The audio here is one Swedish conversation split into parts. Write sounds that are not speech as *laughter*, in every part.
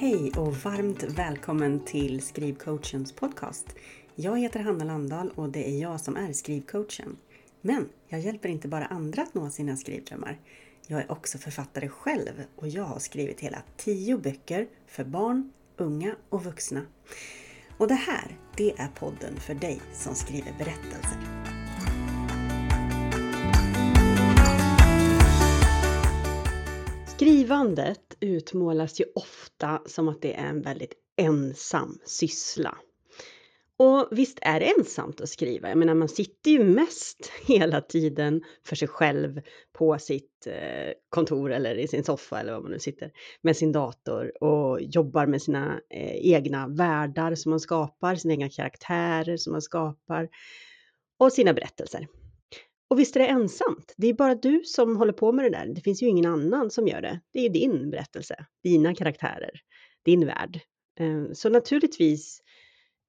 Hej och varmt välkommen till Skrivcoachens podcast. Jag heter Hanna Landahl och det är jag som är skrivcoachen. Men jag hjälper inte bara andra att nå sina skrivdrömmar. Jag är också författare själv och jag har skrivit hela tio böcker för barn, unga och vuxna. Och det här, det är podden för dig som skriver berättelser. Skrivandet utmålas ju ofta som att det är en väldigt ensam syssla. Och visst är det ensamt att skriva. Jag menar, man sitter ju mest *laughs* hela tiden för sig själv på sitt eh, kontor eller i sin soffa eller var man nu sitter med sin dator och jobbar med sina eh, egna världar som man skapar, sina egna karaktärer som man skapar och sina berättelser. Och visst är det ensamt. Det är bara du som håller på med det där. Det finns ju ingen annan som gör det. Det är din berättelse, dina karaktärer, din värld. Ehm, så naturligtvis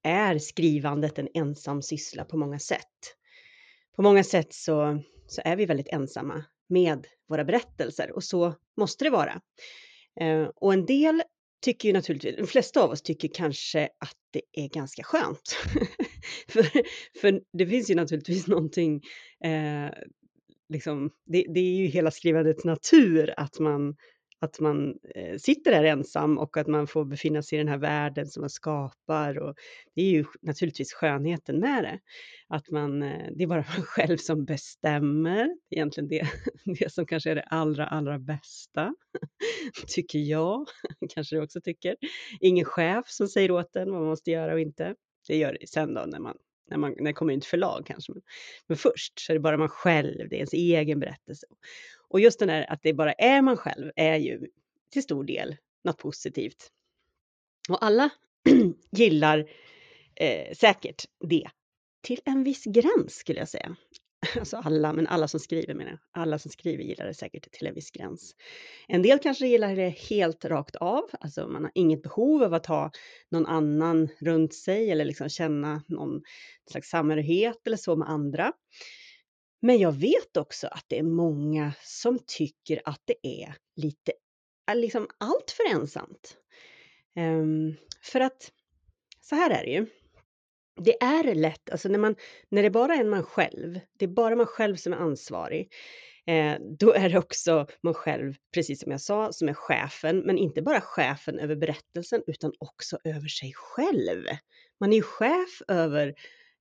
är skrivandet en ensam syssla på många sätt. På många sätt så, så är vi väldigt ensamma med våra berättelser och så måste det vara. Ehm, och en del tycker ju naturligtvis, de flesta av oss tycker kanske att det är ganska skönt. *laughs* *laughs* för, för det finns ju naturligtvis någonting, eh, liksom, det, det, är ju hela skrivandets natur att man att man eh, sitter där ensam och att man får befinna sig i den här världen som man skapar. Och det är ju naturligtvis skönheten med det. Att man, eh, det är bara *laughs* man själv som bestämmer. Egentligen det, *laughs* det som kanske är det allra, allra bästa, tycker jag. Kanske du också tycker. Ingen chef som säger åt en vad man måste göra och inte. Det gör det sen då när man när, man, när det kommer in till förlag kanske. Men, men först så är det bara man själv, det är ens egen berättelse. Och just den här att det bara är man själv är ju till stor del något positivt. Och alla *clears throat* gillar eh, säkert det till en viss gräns skulle jag säga. *laughs* Alltså alla, men alla som skriver menar jag. Alla som skriver gillar det säkert till en viss gräns. En del kanske gillar det helt rakt av, alltså man har inget behov av att ha någon annan runt sig eller liksom känna någon slags samhörighet eller så med andra. Men jag vet också att det är många som tycker att det är lite, äh, liksom allt för ensamt. Um, för att så här är det ju. Det är lätt, alltså när, man, när det bara är man själv, det är bara man själv som är ansvarig, eh, då är det också man själv, precis som jag sa, som är chefen, men inte bara chefen över berättelsen utan också över sig själv. Man är ju chef över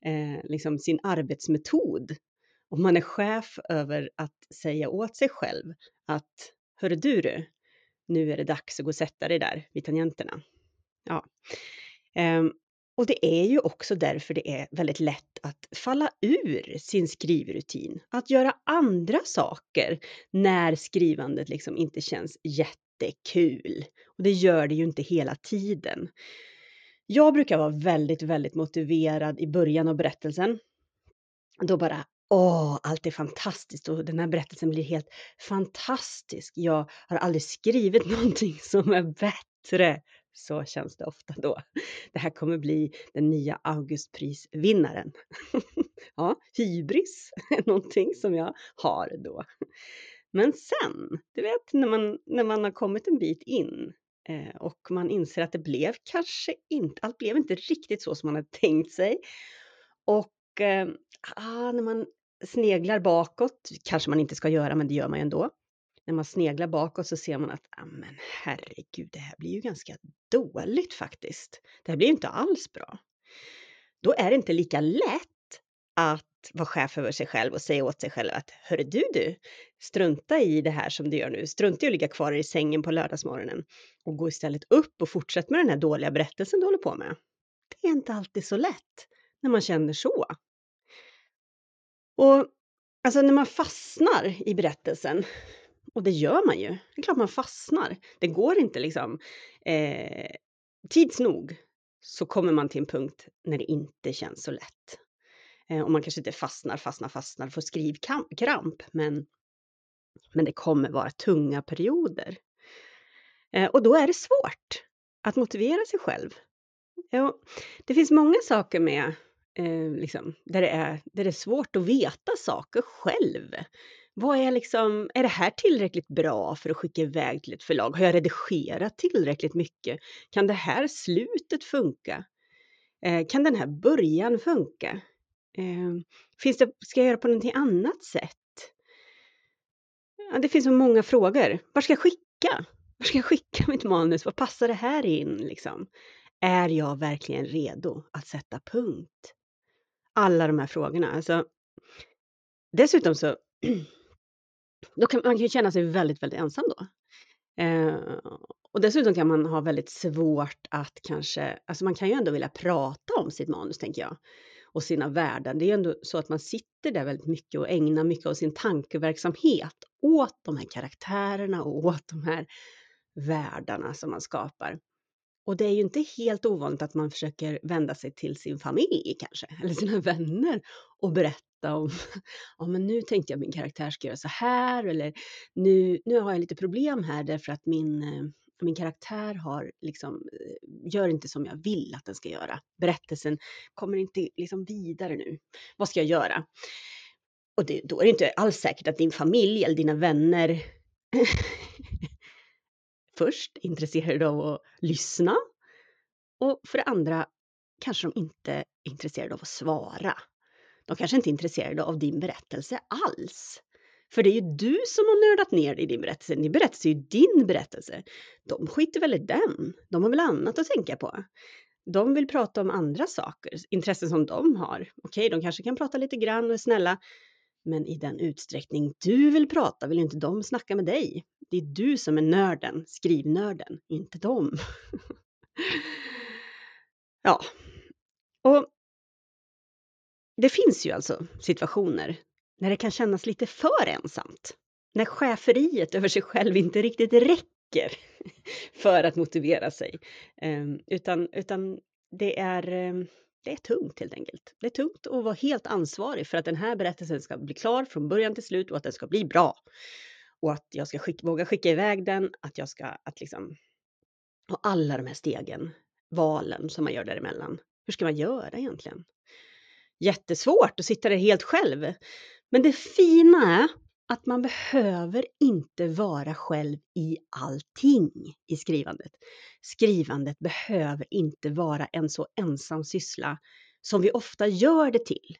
eh, liksom sin arbetsmetod och man är chef över att säga åt sig själv att Hörru du du, nu är det dags att gå och sätta dig där vid tangenterna. Ja. Ehm, och det är ju också därför det är väldigt lätt att falla ur sin skrivrutin. Att göra andra saker när skrivandet liksom inte känns jättekul. Och det gör det ju inte hela tiden. Jag brukar vara väldigt, väldigt motiverad i början av berättelsen. Då bara Åh, allt är fantastiskt och den här berättelsen blir helt fantastisk. Jag har aldrig skrivit *laughs* någonting som är bättre. Så känns det ofta då. Det här kommer bli den nya Augustprisvinnaren. *laughs* ja, hybris *laughs* är någonting som jag har då. Men sen, du vet när man, när man har kommit en bit in eh, och man inser att det blev kanske inte, allt blev inte riktigt så som man hade tänkt sig. Och eh, ah, när man sneglar bakåt, kanske man inte ska göra, men det gör man ju ändå. När man sneglar bakåt så ser man att, ah, men herregud, det här blir ju ganska dåligt faktiskt. Det här blir inte alls bra. Då är det inte lika lätt att vara chef över sig själv och säga åt sig själv att hörru du du, strunta i det här som du gör nu, strunta i att ligga kvar i sängen på lördagsmorgonen och gå istället upp och fortsätt med den här dåliga berättelsen du håller på med. Det är inte alltid så lätt när man känner så. Och alltså när man fastnar i berättelsen, och det gör man ju, det är klart man fastnar. Det går inte liksom, eh, tids nog så kommer man till en punkt när det inte känns så lätt. Eh, och man kanske inte fastnar, fastnar, fastnar, får skrivkramp, men, men det kommer vara tunga perioder. Eh, och då är det svårt att motivera sig själv. Ja, det finns många saker med eh, liksom, där, det är, där det är svårt att veta saker själv. Vad är liksom, är det här tillräckligt bra för att skicka iväg till ett förlag? Har jag redigerat tillräckligt mycket? Kan det här slutet funka? Eh, kan den här början funka? Eh, finns det, ska jag göra på någonting annat sätt? Ja, det finns så många frågor. Var ska jag skicka? Var ska jag skicka mitt manus? Vad passar det här in liksom? Är jag verkligen redo att sätta punkt? Alla de här frågorna. Alltså, dessutom så *clears throat* då kan man kan känna sig väldigt, väldigt ensam då. Eh, och dessutom kan man ha väldigt svårt att kanske, alltså man kan ju ändå vilja prata om sitt manus tänker jag och sina värden. Det är ju ändå så att man sitter där väldigt mycket och ägnar mycket av sin tankeverksamhet åt de här karaktärerna och åt de här världarna som man skapar. Och det är ju inte helt ovanligt att man försöker vända sig till sin familj kanske, *laughs* eller sina vänner och berätta om, *laughs* ja men nu tänkte jag min karaktär ska göra så här, eller nu, nu har jag lite problem här därför att min, eh, min karaktär har liksom, eh, gör inte som jag vill att den ska göra. Berättelsen kommer inte liksom vidare nu. Vad ska jag göra? Och det, då är det inte alls säkert att din familj eller dina vänner *laughs* först intresserade av att lyssna och för det andra kanske de inte är intresserade av att svara. De kanske inte är intresserade av din berättelse alls. För det är ju du som har nördat ner dig i din berättelse. Din berättelse är ju din berättelse. De skiter väl i den. De har väl annat att tänka på. De vill prata om andra saker, intressen som de har. Okej, de kanske kan prata lite grann och är snälla. Men i den utsträckning du vill prata vill inte de snacka med dig. Det är du som är nörden, skrivnörden, inte dem. *laughs* ja, och det finns ju alltså situationer när det kan kännas lite för ensamt. När cheferiet över sig själv inte riktigt räcker *laughs* för att motivera sig. Ehm, utan, utan det är ehm, det är tungt helt enkelt. Det är tungt att vara helt ansvarig för att den här berättelsen ska bli klar från början till slut och att den ska bli bra. Och att jag ska skicka, våga skicka iväg den, att jag ska, att liksom, och alla de här stegen, valen som man gör däremellan. Hur ska man göra egentligen? Jättesvårt att sitta där helt själv. Men det fina är att man behöver inte vara själv i allting i skrivandet. Skrivandet behöver inte vara en så ensam syssla som vi ofta gör det till.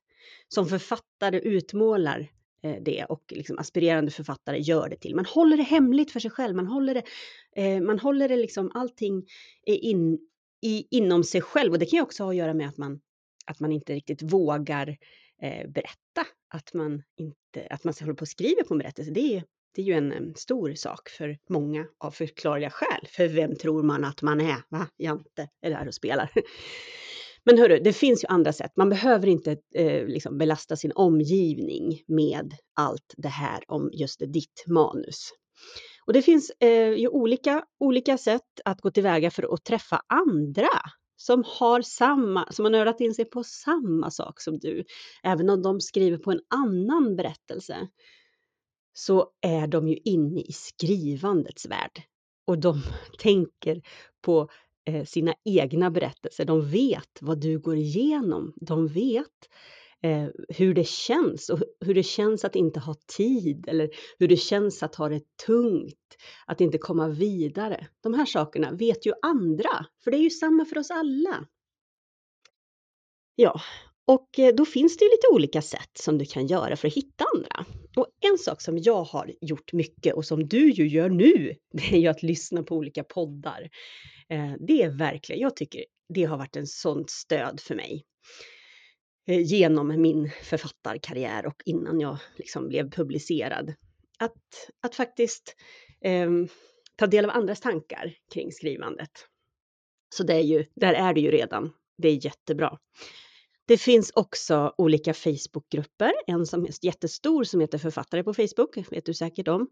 Som författare utmålar Eh, det och liksom aspirerande författare gör det till. Man håller det hemligt för sig själv, man håller det, eh, man håller det liksom allting in, i, inom sig själv och det kan ju också ha att göra med att man, att man inte riktigt vågar eh, berätta att man, inte, att man håller på och skriver på en berättelse. Det är, det är ju en, en stor sak för många av förklarliga skäl. För vem tror man att man är? Va? Jante är där och spelar. Men hörru, det finns ju andra sätt. Man behöver inte eh, liksom belasta sin omgivning med allt det här om just ditt manus. Och det finns eh, ju olika, olika sätt att gå tillväga för att träffa andra som har samma, som har nördat in sig på samma sak som du. Även om de skriver på en annan berättelse så är de ju inne i skrivandets värld. Och de *laughs* tänker på eh, sina egna berättelser. De vet vad du går igenom. De vet eh, hur det känns och hur det känns att inte ha tid eller hur det känns att ha det tungt, att inte komma vidare. De här sakerna vet ju andra, för det är ju samma för oss alla. Ja, och eh, då finns det ju lite olika sätt som du kan göra för att hitta andra. Och en sak som jag har gjort mycket och som du ju gör nu, det *laughs* är ju att lyssna på olika poddar. Eh, det är verkligen, jag tycker det har varit en sånt stöd för mig. Eh, genom min författarkarriär och innan jag liksom blev publicerad. Att, att faktiskt eh, ta del av andras tankar kring skrivandet. Så det är ju, där är det ju redan. Det är jättebra. Det finns också olika Facebookgrupper. En som är jättestor som heter Författare på Facebook, vet du säkert om.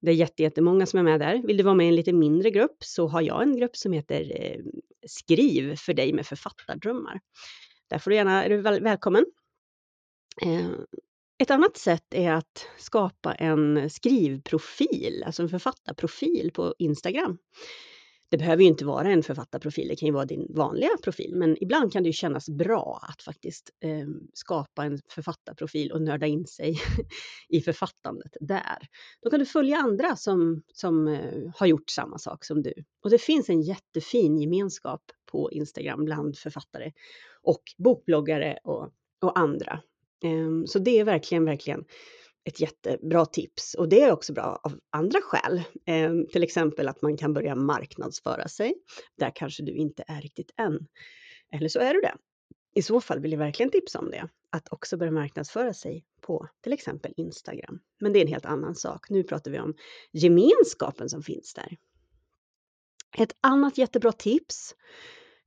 Det är jättemånga som är med där. Vill du vara med i en lite mindre grupp så har jag en grupp som heter eh, Skriv för dig med författardrömmar. Där får du gärna, är du väl, välkommen. Eh, ett annat sätt är att skapa en skrivprofil, alltså en författarprofil på Instagram det behöver ju inte vara en författarprofil, det kan ju vara din vanliga profil, men ibland kan det ju kännas bra att faktiskt eh, skapa en författarprofil och nörda in sig *laughs* i författandet där. Då kan du följa andra som, som eh, har gjort samma sak som du. Och det finns en jättefin gemenskap på Instagram bland författare och bokbloggare och, och andra. Eh, så det är verkligen, verkligen ett jättebra tips och det är också bra av andra skäl. Eh, till exempel att man kan börja marknadsföra sig. Där kanske du inte är riktigt än. Eller så är du det. I så fall vill jag verkligen tipsa om det. Att också börja marknadsföra sig på till exempel Instagram. Men det är en helt annan sak. Nu pratar vi om gemenskapen som finns där. Ett annat jättebra tips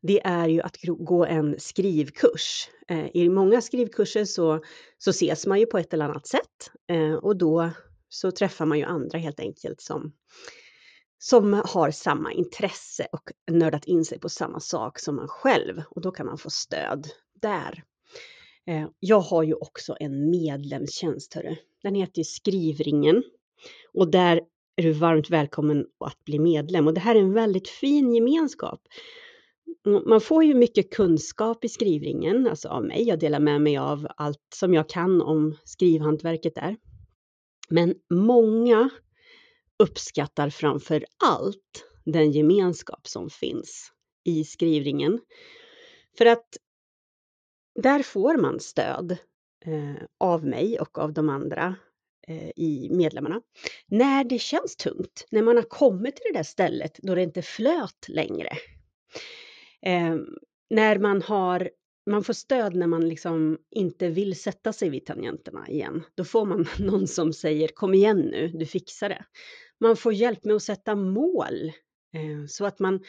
det är ju att gå en skrivkurs. Eh, I många skrivkurser så, så ses man ju på ett eller annat sätt eh, och då så träffar man ju andra helt enkelt som, som har samma intresse och nördat in sig på samma sak som man själv och då kan man få stöd där. Eh, jag har ju också en medlemstjänst, hörru. Den heter Skrivringen och där är du varmt välkommen att bli medlem och det här är en väldigt fin gemenskap man får ju mycket kunskap i skrivringen, alltså av mig. Jag delar med mig av allt som jag kan om skrivhantverket där. Men många uppskattar framför allt den gemenskap som finns i skrivringen. För att där får man stöd eh, av mig och av de andra eh, i medlemmarna. När det känns tungt, när man har kommit till det där stället då det inte flöt längre. Eh, när man har man får stöd när man liksom inte vill sätta sig vid tangenterna igen. Då får man *laughs* någon som säger kom igen nu, du fixar det. Man får hjälp med att sätta mål eh, så att man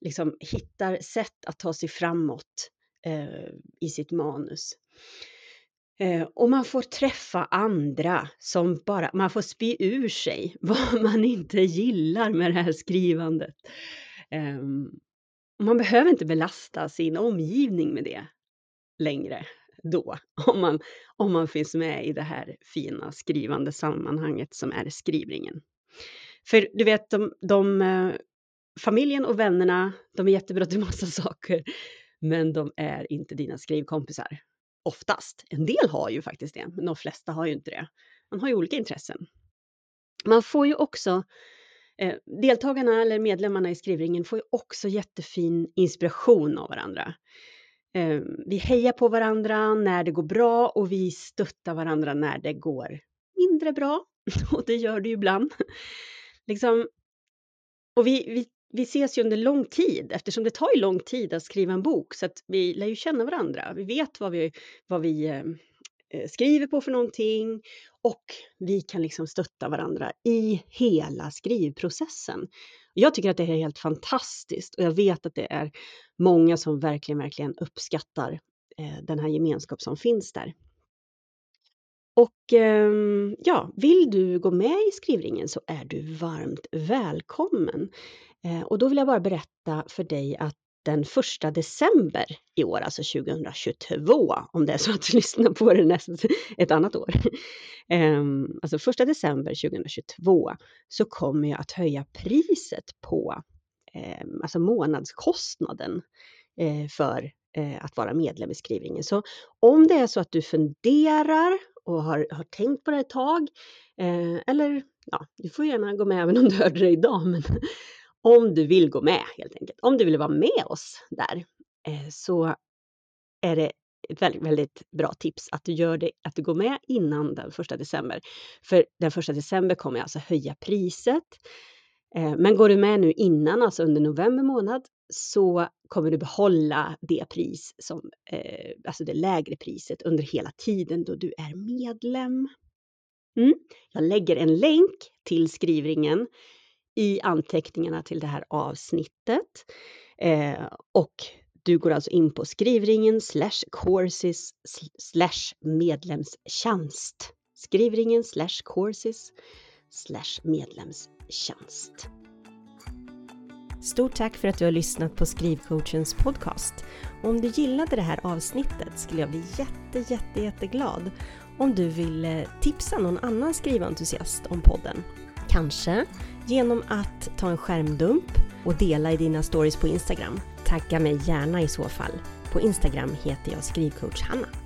liksom hittar sätt att ta sig framåt eh, i sitt manus. Eh, och man får träffa andra som bara, man får spy ur sig *laughs* vad man inte gillar med det här skrivandet. Ehm, man behöver inte belasta sin omgivning med det längre då, *laughs* om man, om man finns med i det här fina skrivande sammanhanget som är skrivningen. För du vet, de, de, eh, familjen och vännerna, de är jättebra till *laughs* massa saker, men de är inte dina skrivkompisar. Oftast. En del har ju faktiskt det, men de flesta har ju inte det. Man har ju olika intressen. Man får ju också Eh, deltagarna eller medlemmarna i skrivringen får ju också jättefin inspiration av varandra. Eh, vi hejar på varandra när det går bra och vi stöttar varandra när det går mindre bra. *laughs* Och det gör det ju ibland. liksom, och vi, vi, vi ses ju under lång tid eftersom det tar ju lång tid att skriva en bok så att vi lär ju känna varandra. Vi vet vad vi, vad vi eh, skriver på för någonting och vi kan liksom stötta varandra i hela skrivprocessen. Jag tycker att det är helt fantastiskt och jag vet att det är många som verkligen, verkligen uppskattar eh, den här gemenskap som finns där. Och eh, ja, vill du gå med i skrivringen så är du varmt välkommen. Eh, och då vill jag bara berätta för dig att den 1 december i år, alltså 2022, om det är så att du *laughs* lyssnar på det nästa, ett annat år. Um, alltså 1 december 2022 så kommer jag att höja priset på um, alltså månadskostnaden uh, för uh, att vara medlem i skrivningen. Så om det är så att du funderar och har, har tänkt på det ett tag, uh, eller ja, du får gärna gå med även om du hörde det idag, men om du vill gå med helt enkelt. Om du vill vara med oss där eh, så är det ett väldigt, väldigt bra tips att du gör det, att du går med innan den första december. För den första december kommer jag alltså höja priset. Eh, men går du med nu innan, alltså under november månad, så kommer du behålla det pris som, eh, alltså det lägre priset under hela tiden då du är medlem. Mm. Jag lägger en länk till skrivringen i anteckningarna till det här avsnittet. Eh, och du går alltså in på skrivringen slash courses slash medlemstjänst. Skrivringen slash courses slash medlemstjänst. Stort tack för att du har lyssnat på Skrivcoachens podcast. Om du gillade det här avsnittet skulle jag bli jätte, jätte, jätteglad om du vill tipsa någon annan skriventusiast om podden. Kanske genom att ta en skärmdump och dela i dina stories på Instagram. Tagga mig gärna i så fall. På Instagram heter jag skrivcoach Hanna.